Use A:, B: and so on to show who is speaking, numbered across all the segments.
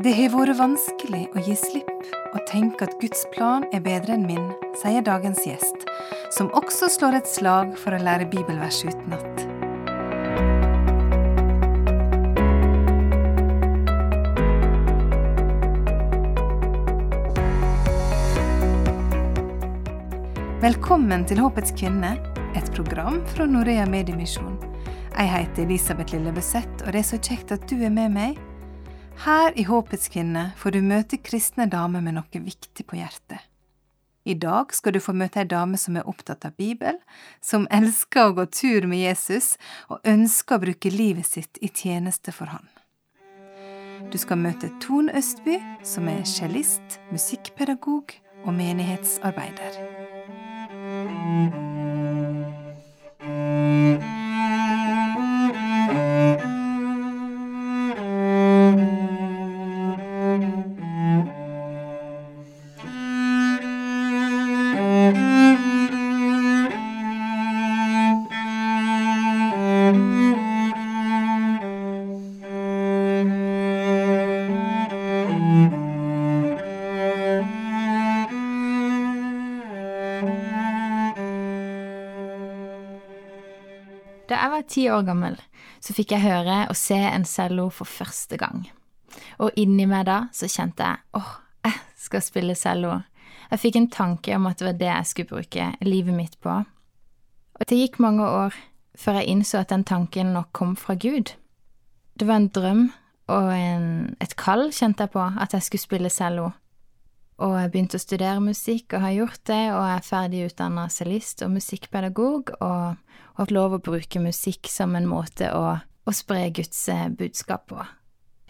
A: Det har vært vanskelig å gi slipp og tenke at Guds plan er bedre enn min, sier dagens gjest, som også slår et slag for å lære bibelvers utenat. Velkommen til Håpets kvinne, et program fra Norea Mediemisjon. Jeg heter Elisabeth Lillebøseth, og det er så kjekt at du er med meg. Her i Håpets kvinne får du møte kristne damer med noe viktig på hjertet. I dag skal du få møte ei dame som er opptatt av Bibel, som elsker å gå tur med Jesus og ønsker å bruke livet sitt i tjeneste for Han. Du skal møte Ton Østby, som er cellist, musikkpedagog og menighetsarbeider.
B: Da jeg var ti år gammel, så fikk jeg høre og se en cello for første gang. Og inni meg da så kjente jeg åh, jeg skal spille cello. Jeg fikk en tanke om at det var det jeg skulle bruke livet mitt på. Og det gikk mange år før jeg innså at den tanken nok kom fra Gud. Det var en drøm og en, et kall, kjente jeg på, at jeg skulle spille cello. Og jeg begynte å studere musikk og har gjort det, og jeg er ferdig utdanna cellist og musikkpedagog, og har fått lov å bruke musikk som en måte å, å spre Guds eh, budskap på.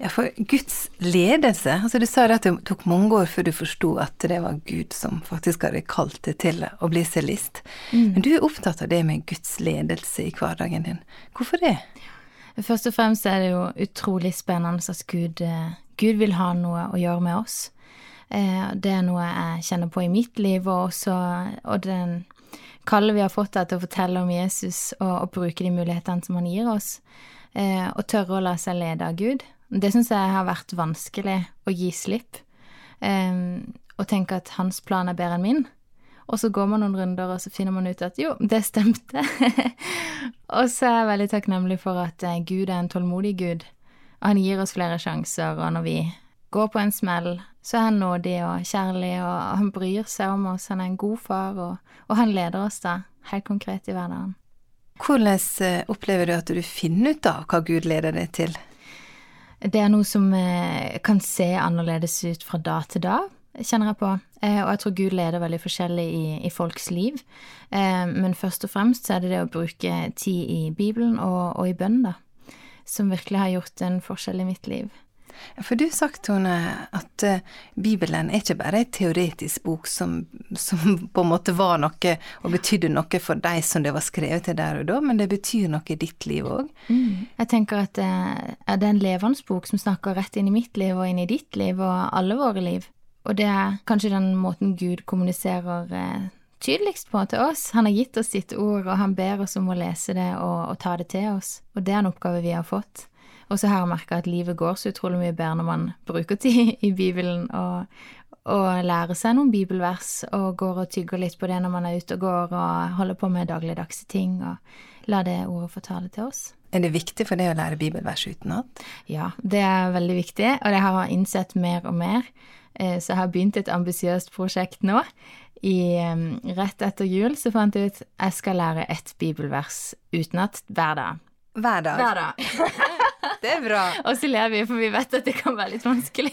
A: Ja, for Guds ledelse altså Du sa det at det tok mange år før du forsto at det var Gud som faktisk hadde kalt deg til å bli cellist.
B: Mm.
A: Men du er opptatt av det med Guds ledelse i hverdagen din. Hvorfor det?
B: Først og fremst er det jo utrolig spennende at Gud, eh, Gud vil ha noe å gjøre med oss. Eh, Det er noe jeg kjenner på i mitt liv, og også og den kallet vi har fått er til å fortelle om Jesus og, og bruke de mulighetene som han gir oss, eh, og tørre å la seg lede av Gud. Det syns jeg har vært vanskelig å gi slipp, eh, og tenke at hans plan er bedre enn min. Og så går man noen runder, og så finner man ut at jo, det stemte. og så er jeg veldig takknemlig for at eh, Gud er en tålmodig Gud, og han gir oss flere sjanser, og når vi går på en smell, så er han nådig og kjærlig, og han bryr seg om oss, han er en god far, og, og han leder oss da, helt konkret i hverdagen.
A: Hvordan eh, opplever du at du finner ut av hva Gud leder deg til?
B: Det er noe som eh, kan se annerledes ut fra dag til dag, kjenner jeg på. Eh, og jeg tror Gud leder veldig forskjellig i, i folks liv. Men først og fremst så er det det å bruke tid i Bibelen og, og i bønn, da, som virkelig har gjort en forskjell i mitt liv.
A: For du har sagt, Tone, at eh, Bibelen er ikke bare ei teoretisk bok som, som på en måte var noe og betydde noe for de som det var skrevet til der og da, men det betyr noe i ditt liv òg.
B: Jeg tenker at ja, det er en levende bok som snakker rett inn i mitt liv og inn i ditt liv og alle våre liv. Og det er kanskje den måten Gud kommuniserer eh, tydeligst på til oss. Han har gitt oss sitt ord, og han ber oss om å lese det og, og ta det til oss. Og det er en oppgave vi har fått. Og så har jeg merka at livet går så utrolig mye bedre når man bruker tid i Bibelen og, og lærer seg noen bibelvers og går og tygger litt på det når man er ute og går og holder på med dagligdagse ting, og lar det ordet få tale til oss.
A: Er det viktig for deg å lære bibelvers utenat?
B: Ja, det er veldig viktig, og det har jeg innsett mer og mer. Eh, Så jeg har begynt et ambisiøst prosjekt nå. I, rett etter jul så fant jeg ut jeg skal lære ett bibelvers utenat hver dag.
A: Hver dag.
B: Hver dag.
A: Det er bra.
B: Og så ler vi, for vi vet at det kan være litt vanskelig.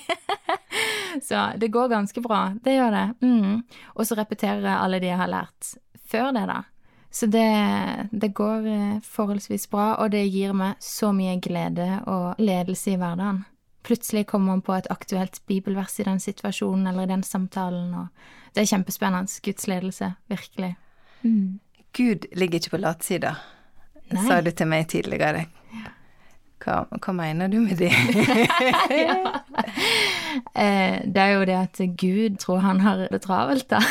B: så det går ganske bra. Det gjør det. Mm. Og så repeterer jeg alle de jeg har lært før det, da. Så det, det går eh, forholdsvis bra, og det gir meg så mye glede og ledelse i hverdagen. Plutselig kommer man på et aktuelt bibelvers i den situasjonen eller i den samtalen, og det er kjempespennende. Guds ledelse, virkelig. Mm.
A: Gud ligger ikke på latsida, sa du til meg tidligere. Hva, hva mener du med det?
B: ja. Eh, det er jo det at Gud tror han har det travelt, da.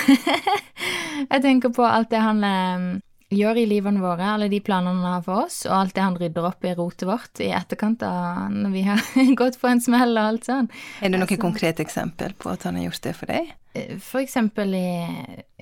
B: Jeg tenker på alt det han eh, gjør i livene våre, alle de planene han har for oss, og alt det han rydder opp i rotet vårt i etterkant av når vi har gått på en smell og alt sånn.
A: Er det noe altså, konkret eksempel på at han har gjort det for deg?
B: Eh, for eksempel i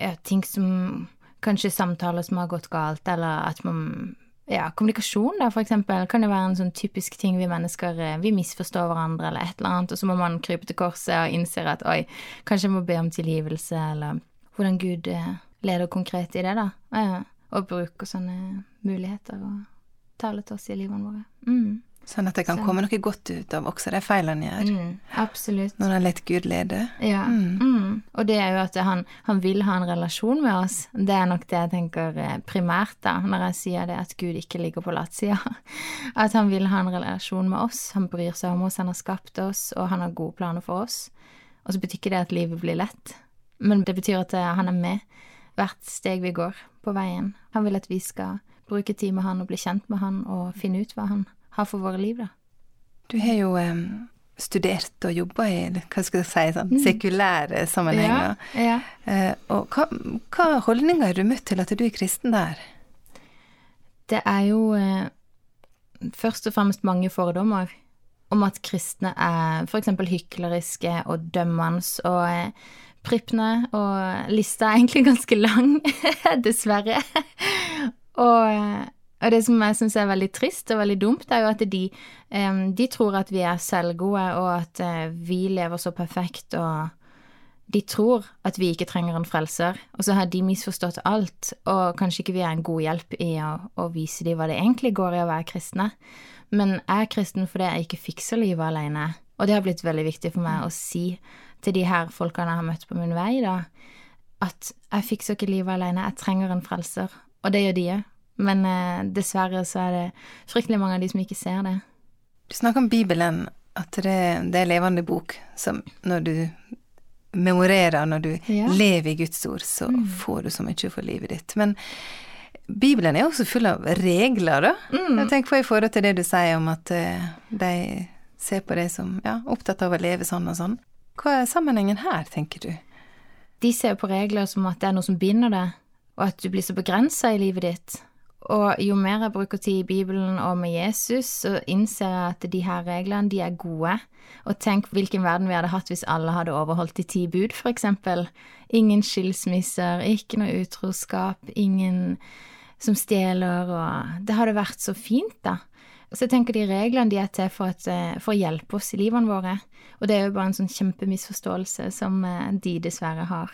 B: ja, ting som kanskje samtaler som har gått galt, eller at man ja, kommunikasjon, da, for eksempel, kan jo være en sånn typisk ting vi mennesker eh, Vi misforstår hverandre, eller et eller annet, og så må man krype til korset og innser at oi, kanskje jeg må be om tilgivelse, eller hvordan Gud eh, leder konkret i det, da. Ja, og bruker sånne muligheter og taler til oss i livene våre. Mm.
A: Sånn at det kan så. komme noe godt ut av også de feilene han gjør.
B: Mm, absolutt.
A: Når han lar Gud lede.
B: Ja. Mm. Mm. Og det er jo at han, han, vil ha en relasjon med oss. Det er nok det jeg tenker eh, primært, da, når jeg sier det at Gud ikke ligger på latsida. At han vil ha en relasjon med oss. Han bryr seg om oss, han har skapt oss, og han har gode planer for oss. Og så betyr ikke det at livet blir lett, men det betyr at eh, han er med hvert steg vi går på veien. Han vil at vi skal bruke tid med han og bli kjent med han og finne ut hva han har for våre liv, da.
A: Du har jo um, studert og jobba i hva skal jeg si, sånn, mm. sekulære sammenhenger.
B: Ja, ja.
A: Uh, og hva, hva, holdninger har du møtt til at du er kristen der?
B: Det er jo uh, først og fremst mange fordommer om at kristne er f.eks. hykleriske og dømmende og uh, prippende, og lista er egentlig ganske lang, dessverre. og og det som jeg syns er veldig trist og veldig dumt, er jo at de, de tror at vi er selvgode, og at eh, vi lever så perfekt, og de tror at vi ikke trenger en frelser, og så har de misforstått alt, og kanskje ikke vi er en god hjelp i å, å vise dem hva det egentlig går i å være kristne. Men jeg er kristen fordi jeg ikke fikser livet alene, og det har blitt veldig viktig for meg å si til de her folkene jeg har møtt på min vei, da, at jeg fikser ikke livet alene, jeg trenger en frelser, og det gjør de òg. Men eh, dessverre så er det fryktelig mange av de som ikke ser det.
A: Du snakker om Bibelen, at det, det er en levende bok som når du memorerer, når du ja. lever i Guds ord, så mm. får du så mye for livet ditt. Men Bibelen er også full av regler, da. Mm. Jeg tenker på i forhold til det du sier om at uh, de ser på deg som ja, opptatt av å leve sånn og sånn. Hva er sammenhengen her, tenker du?
B: De ser på regler som at det er noe som binder deg, og at du blir så begrensa i livet ditt. Og jo mer jeg bruker tid i Bibelen og med Jesus, så innser jeg at de her reglene, de er gode. Og tenk hvilken verden vi hadde hatt hvis alle hadde overholdt de ti bud, for eksempel. Ingen skilsmisser, ikke noe utroskap, ingen som stjeler, og Det hadde vært så fint, da. Så jeg tenker de reglene de er til for, at, eh, for å hjelpe oss i livene våre. Og det er jo bare en sånn kjempemisforståelse som eh, de dessverre har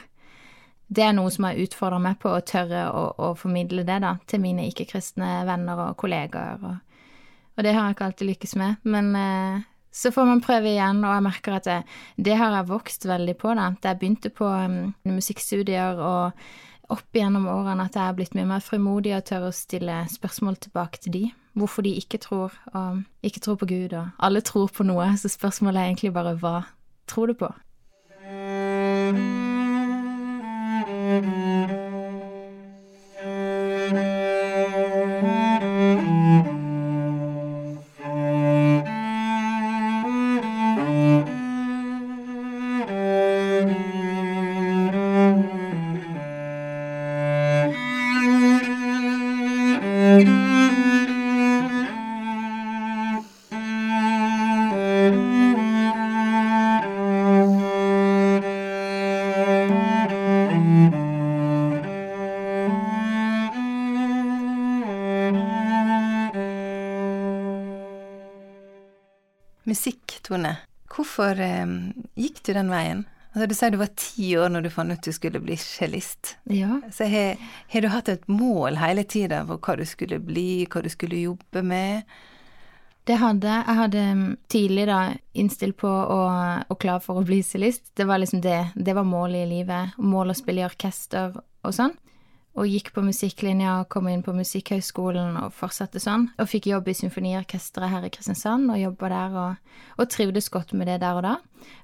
B: det er noe som har utfordra meg på å tørre å, å, formidle det da, til mine ikke-kristne venner og kollegaer. Og, og, det har jeg ikke alltid lykkes med. Men eh, så får man prøve igjen, og jeg merker at det, det har jeg vokst veldig på. da. Da jeg begynte på um, musikkstudier og opp gjennom årene at jeg har blitt mye mer frimodig og tør å stille spørsmål tilbake til de. Hvorfor de ikke tror, og ikke tror på Gud, og alle tror på noe, så spørsmålet er egentlig bare hva tror du på?
A: Tone, hvorfor eh, gikk du den veien? Altså, du sier du var ti år når du fant ut du skulle bli cellist.
B: Ja.
A: Så har, har, du hatt et mål hele tida for hva du skulle bli, hva du skulle jobbe med?
B: Det hadde jeg. hadde mm, tidlig da innstilt på og, og klar for å bli cellist. Det var liksom det. Det var målet i livet. Mål å spille i orkester og sånn og gikk på musikklinja og kom inn på Musikkhøgskolen og fortsatte sånn. Og fikk jobb i symfoniorkesteret her i Kristiansand og jobba der og, og, trivdes godt med det der og da.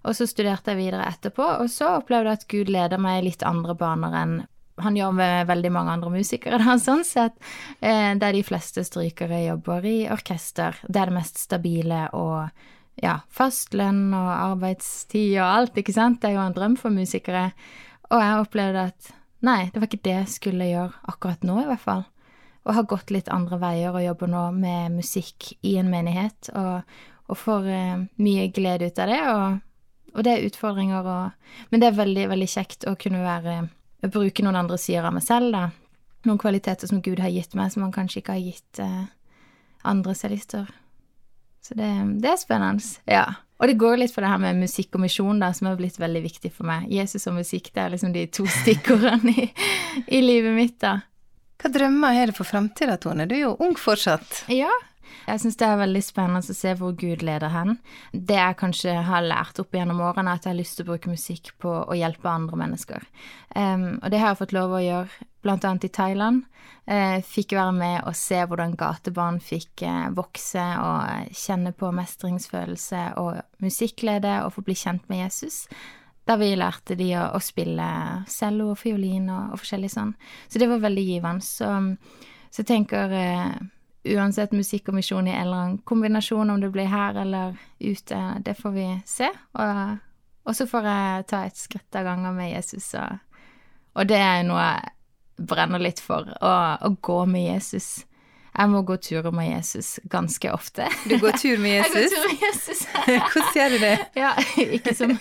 B: Og så studerte jeg videre etterpå, og så opplevde jeg at Gud leder meg i litt andre baner enn han gjør med veldig mange andre musikere, da, sånn sett. Eh, der de fleste strykere jobber i orkester. Det er det mest stabile og ja, fastlønn og arbeidstid og alt, ikke sant. Det er jo en drøm for musikere. Og jeg opplevde at Nei, det var ikke det jeg skulle gjøre akkurat nå, i hvert fall. og har gått litt andre veier og jobber nå med musikk i en menighet, og, og får eh, mye glede ut av det, og, og det er utfordringer og Men det er veldig, veldig kjekt å kunne være Bruke noen andre sider av meg selv, da. Noen kvaliteter som Gud har gitt meg, som han kanskje ikke har gitt eh, andre cellister. Så det, det er spennende. Ja. Og det går litt på det her med musikk og misjon, da, som har blitt veldig viktig for meg. Jesus og musikk, det er liksom de to stikkordene i, i livet mitt, da.
A: Hva drømmer er det for framtida, Tone? Du er jo ung fortsatt.
B: Ja, jeg syns det er veldig spennende å se hvor Gud leder hen. Det jeg kanskje har lært opp gjennom årene, er at jeg har lyst til å bruke musikk på å hjelpe andre mennesker. Um, og det har jeg fått lov å gjøre annet i Thailand. Uh, fikk være med og se hvordan gatebarn fikk uh, vokse og kjenne på mestringsfølelse og musikklede og få bli kjent med Jesus. Der vi lærte de å, å spille cello og fiolin og, og, forskjellig sånn. Så det var veldig givende. Så, så jeg tenker uh, uansett musikk og misjon i en eller annen kombinasjon, om det blir her eller ute, det får vi se. Og, og så får jeg ta et skritt av gangen med Jesus, og, og det er noe jeg brenner litt for, å, å gå med Jesus. Jeg må gå turer med Jesus ganske ofte.
A: Du går tur med Jesus?
B: Jeg går tur med Jesus.
A: Hvordan gjør du det?
B: Ja, ikke som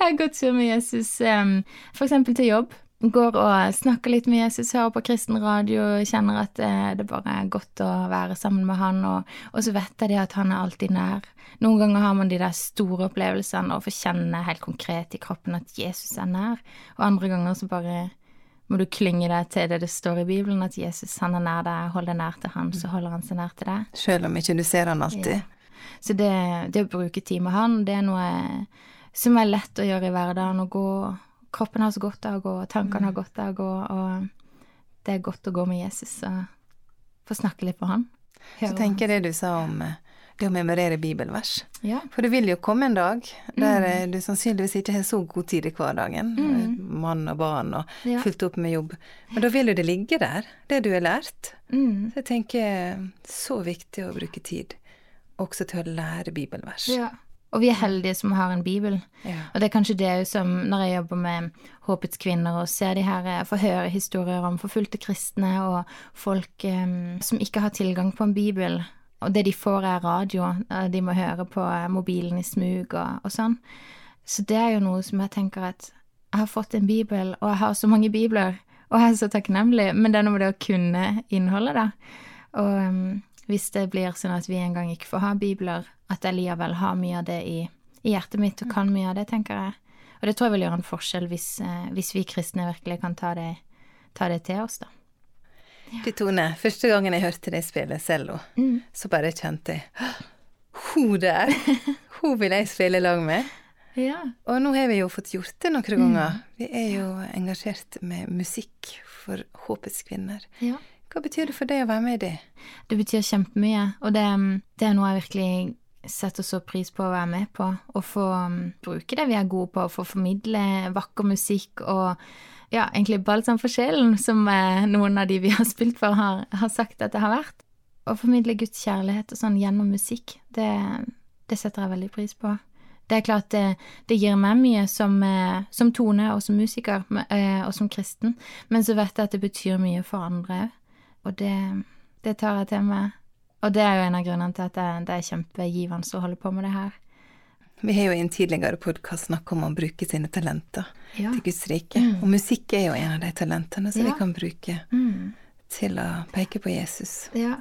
B: Jeg går tur med Jesus eksempel til jobb går og snakker litt med Jesus, hører på kristen radio, kjenner at eh, det bare er godt å være sammen med han, og, og så vet jeg det at han er alltid nær. Noen ganger har man de der store opplevelsene og får kjenne helt konkret i kroppen at Jesus er nær, og andre ganger så bare må du klynge deg til det det står i Bibelen, at Jesus han er nær deg, hold deg nær til han, så holder han seg nær til deg.
A: Selv om ikke du ser han alltid. Ja.
B: Så det, det å bruke tid med han, det er noe som er lett å gjøre i hverdagen, å gå kroppen har så godt av å gå, og tankene har mm. godt av å gå, og det er godt å gå med Jesus og få snakke litt med han.
A: Så tenker jeg det du sa om eh, det å memorere bibelvers.
B: Ja.
A: For det vil jo komme en dag der mm. Eh, du sannsynligvis ikke har så god tid i hverdagen. Mm. Eh, mann og barn og ja. fulgt opp med jobb. Men da vil jo det ligge der, det du har lært.
B: Mm.
A: Så jeg tenker så viktig å bruke tid også til å lære bibelvers.
B: Ja. Og vi er heldige som har en bibel.
A: Ja.
B: Og det er kanskje det som når jeg jobber med Håpets kvinner og ser de her, eh, får høre historier om forfulgte kristne og folk um, som ikke har tilgang på en bibel, og det de får er radio, eh, de må høre på mobilen i smug og, og sånn. Så det er jo noe som jeg tenker at jeg har fått en bibel, og jeg har så mange bibler, og jeg er så takknemlig, men det er noe med det å kunne innholdet, da. Og um, hvis det blir sånn at vi en gang ikke får ha bibler, at jeg likevel har mye av det i, i, hjertet mitt og kan mye av det, tenker jeg. Og det tror jeg vil gjøre en forskjell hvis, eh, hvis vi kristne virkelig kan ta det, ta det til oss, da.
A: Ja. Du Tone, første gangen jeg hørte deg spille cello,
B: mm.
A: så bare kjente jeg Hun der! Hun vil jeg spille lag med.
B: Ja.
A: Og nå har vi jo fått gjort det noen ganger. Mm. Vi er jo engasjert med musikk for Håpets kvinner.
B: Ja.
A: Hva betyr det for deg å være med i det?
B: Det betyr kjempemye, og det, det er noe jeg virkelig setter så pris på å være med på. Å få um, bruke det vi er gode på, å få formidle vakker musikk og ja, egentlig balsam for sjelen, som eh, noen av de vi har spilt for, har, har, sagt at det har vært. Å formidle Guds kjærlighet og sånn gjennom musikk, det, det setter jeg veldig pris på. Det er klart det, det gir meg mye som, eh, som, tone og som musiker eh, og som kristen, men så vet jeg at det betyr mye for andre òg. Og det, det, tar jeg til meg. Og det er jo en av grunnene til at det, det er kjempegivende å holde på med det her.
A: Vi har jo i en tidligere podkast snakket om å bruke sine talenter
B: ja.
A: til Guds rike. Mm. Og musikk er jo en av de talentene som ja. vi kan bruke
B: mm.
A: til å peke på Jesus.
B: Ja.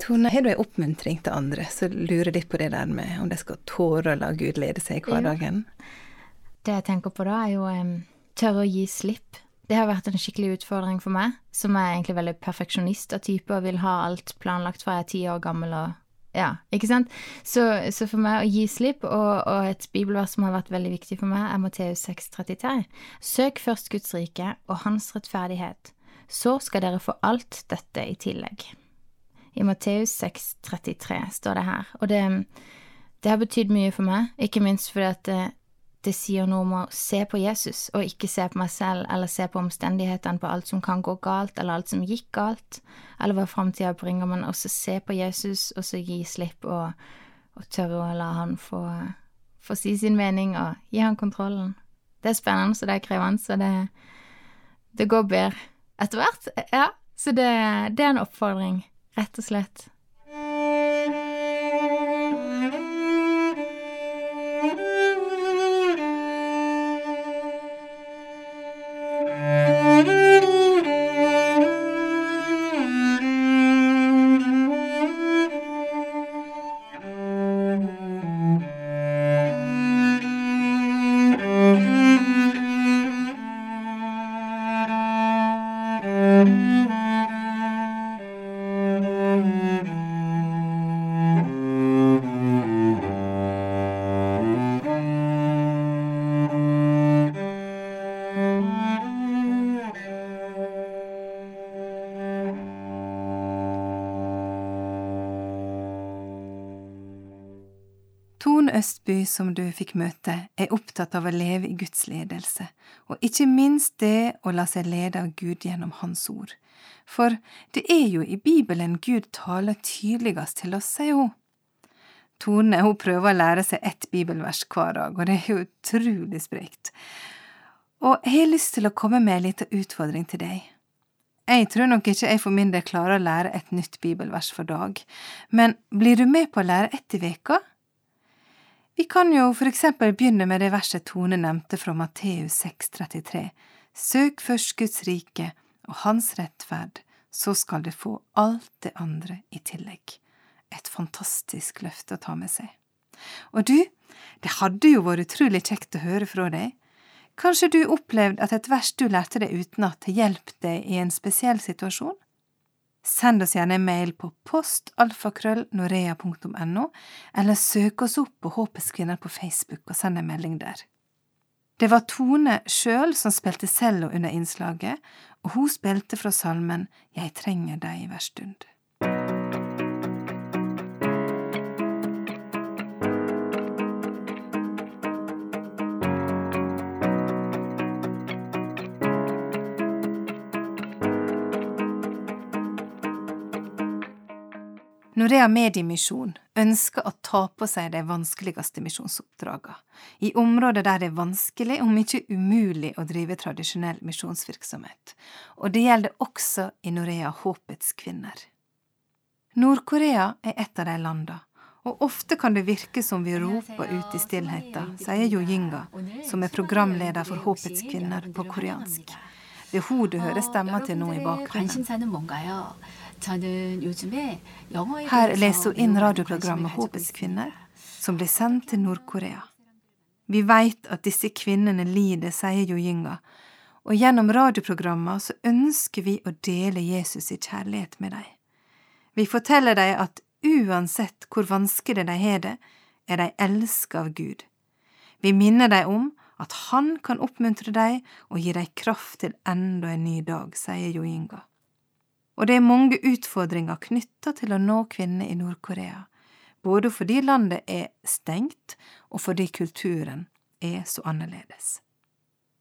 A: Tone, har du en oppmuntring til andre som lurer litt på det der med om de skal tåre å la Gud lede seg i hverdagen?
B: Det jeg tenker på da, er jo um, tørre å gi slipp det har vært en skikkelig utfordring for meg, som er egentlig veldig perfeksjonist av type og vil ha alt planlagt fra jeg er ti år gammel og ja, ikke sant? Så, så, for meg å gi slipp, og, og, et bibelvers som har vært veldig viktig for meg, er Matteus 6,33. Søk først Guds rike og Hans rettferdighet, så skal dere få alt dette i tillegg. I Matteus 6,33 står det her, og det, det har betydd mye for meg, ikke minst fordi at det, sier noe om å se på Jesus, og ikke se på meg selv eller se på omstendighetene på alt som kan gå galt, eller alt som gikk galt, eller hva framtida bringer, men også se på Jesus, og så gi slipp og, og tørre å la han få, få, si sin mening, og gi han kontrollen. Det er spennende, så det er krevende, så det, det går bedre etter hvert, ja. Så det, det er en oppfordring, rett og slett.
A: Østby, som du fikk møte, er opptatt av å leve i Guds ledelse, og ikke minst det å la seg lede av Gud gjennom Hans ord. For det er jo i Bibelen Gud taler tydeligst til oss, sier hun. Tone hun prøver å lære seg ett bibelvers hver dag, og det er jo utrolig sprekt. Og jeg har lyst til å komme med en liten utfordring til deg. Jeg tror nok ikke jeg for min del klarer å lære et nytt bibelvers for dag, men blir du med på å lære ett i veka? Vi kan jo for eksempel begynne med det verset Tone nevnte fra Matteus 6,33. Søk først Guds rike og Hans rettferd, så skal du få alt det andre i tillegg. Et fantastisk løfte å ta med seg. Og du, det hadde jo vært utrolig kjekt å høre fra deg. Kanskje du opplevde at et vers du lærte deg utenat, hjelp deg i en spesiell situasjon? Send oss gjerne en mail på postalfakrøllnorea.no, eller søk oss opp på Håpets kvinner på Facebook og send en melding der. Det var Tone sjøl som spilte cello under innslaget, og hun spilte fra salmen Jeg trenger deg hver stund. Norea Mediemisjon ønsker å ta på seg de vanskeligste misjonsoppdragene, i områder der det er vanskelig, om ikke umulig, å drive tradisjonell misjonsvirksomhet, og det gjelder også i Norea Håpets kvinner. Nord-Korea er et av de landene, og ofte kan det virke som vi roper ut i stillheten, sier Jo Yinga, som er programleder for Håpets kvinner på koreansk. Det er hun du hører stemma til nå i bakgrunnen. Her leser hun inn radioprogrammet Håpets kvinner, som blir sendt til Nord-Korea. Vi veit at disse kvinnene lider, sier Jo Yinga, og gjennom radioprogrammet så ønsker vi å dele Jesus i kjærlighet med dem. Vi forteller dem at uansett hvor vanskelig de har det, er de elsket av Gud. Vi minner dem om at Han kan oppmuntre dem og gi dem kraft til enda en ny dag, sier Jo Yinga og det er mange utfordringer knytta til å nå kvinner i Nord-Korea, både fordi landet er stengt, og fordi kulturen er så annerledes.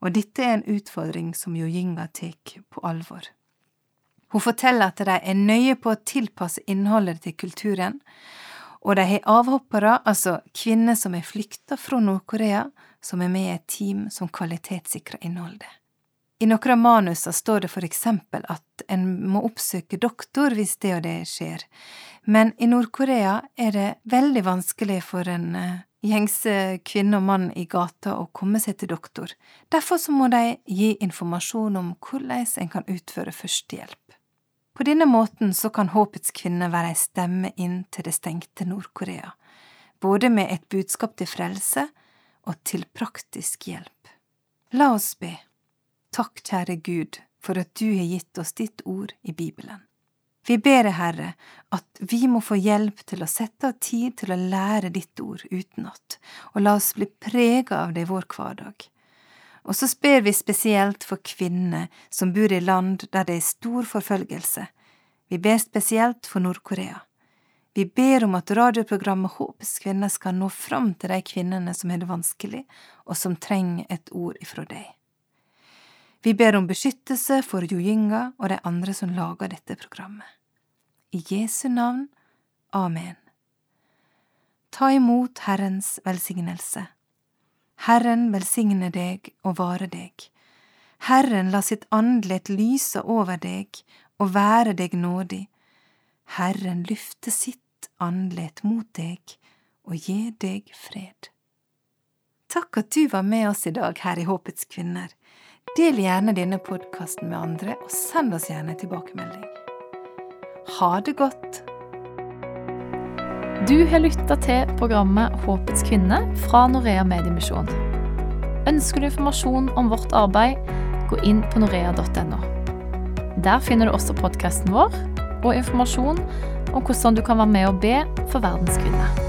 A: Og dette er en utfordring som Yojinga tar på alvor. Hun forteller at de er nøye på å tilpasse innholdet til kulturen, og de har avhoppere, altså kvinner som er flykta fra Nord-Korea, som er med i et team som kvalitetssikrer innholdet. I noen av manusene står det for eksempel at en må oppsøke doktor hvis det og det skjer, men i Nord-Korea er det veldig vanskelig for en uh, gjengse kvinne og mann i gata å komme seg til doktor. Derfor så må de gi informasjon om hvordan en kan utføre førstehjelp. På denne måten så kan Håpets kvinne være ei stemme inn til det stengte Nord-Korea, både med et budskap til frelse og til praktisk hjelp. La oss be. Takk, kjære Gud, for at du har gitt oss ditt ord i Bibelen. Vi ber Herre, at vi må få hjelp til å sette av tid til å lære ditt ord utenat, og la oss bli prega av det i vår hverdag. Og så ber vi spesielt for kvinner som bor i land der det er stor forfølgelse. Vi ber spesielt for Nord-Korea. Vi ber om at radioprogrammet Håpets kvinner skal nå fram til de kvinnene som har det vanskelig, og som trenger et ord ifra deg. Vi ber om beskyttelse for Jojinga og de andre som lager dette programmet. I Jesu navn. Amen. Ta imot Herrens velsignelse. Herren velsigne deg og vare deg. Herren la sitt åndelighet lyse over deg og være deg nådig. Herren lyfter sitt andlet mot deg og gir deg fred. Takk at du var med oss i dag her i Håpets kvinner. Del gjerne denne podkasten med andre, og send oss gjerne tilbakemelding. Ha det godt!
C: Du har lytta til programmet Håpets kvinne fra Norea Mediemisjon. Ønsker du informasjon om vårt arbeid, gå inn på norea.no. Der finner du også podkasten vår og informasjon om hvordan du kan være med og be for verdens kvinner.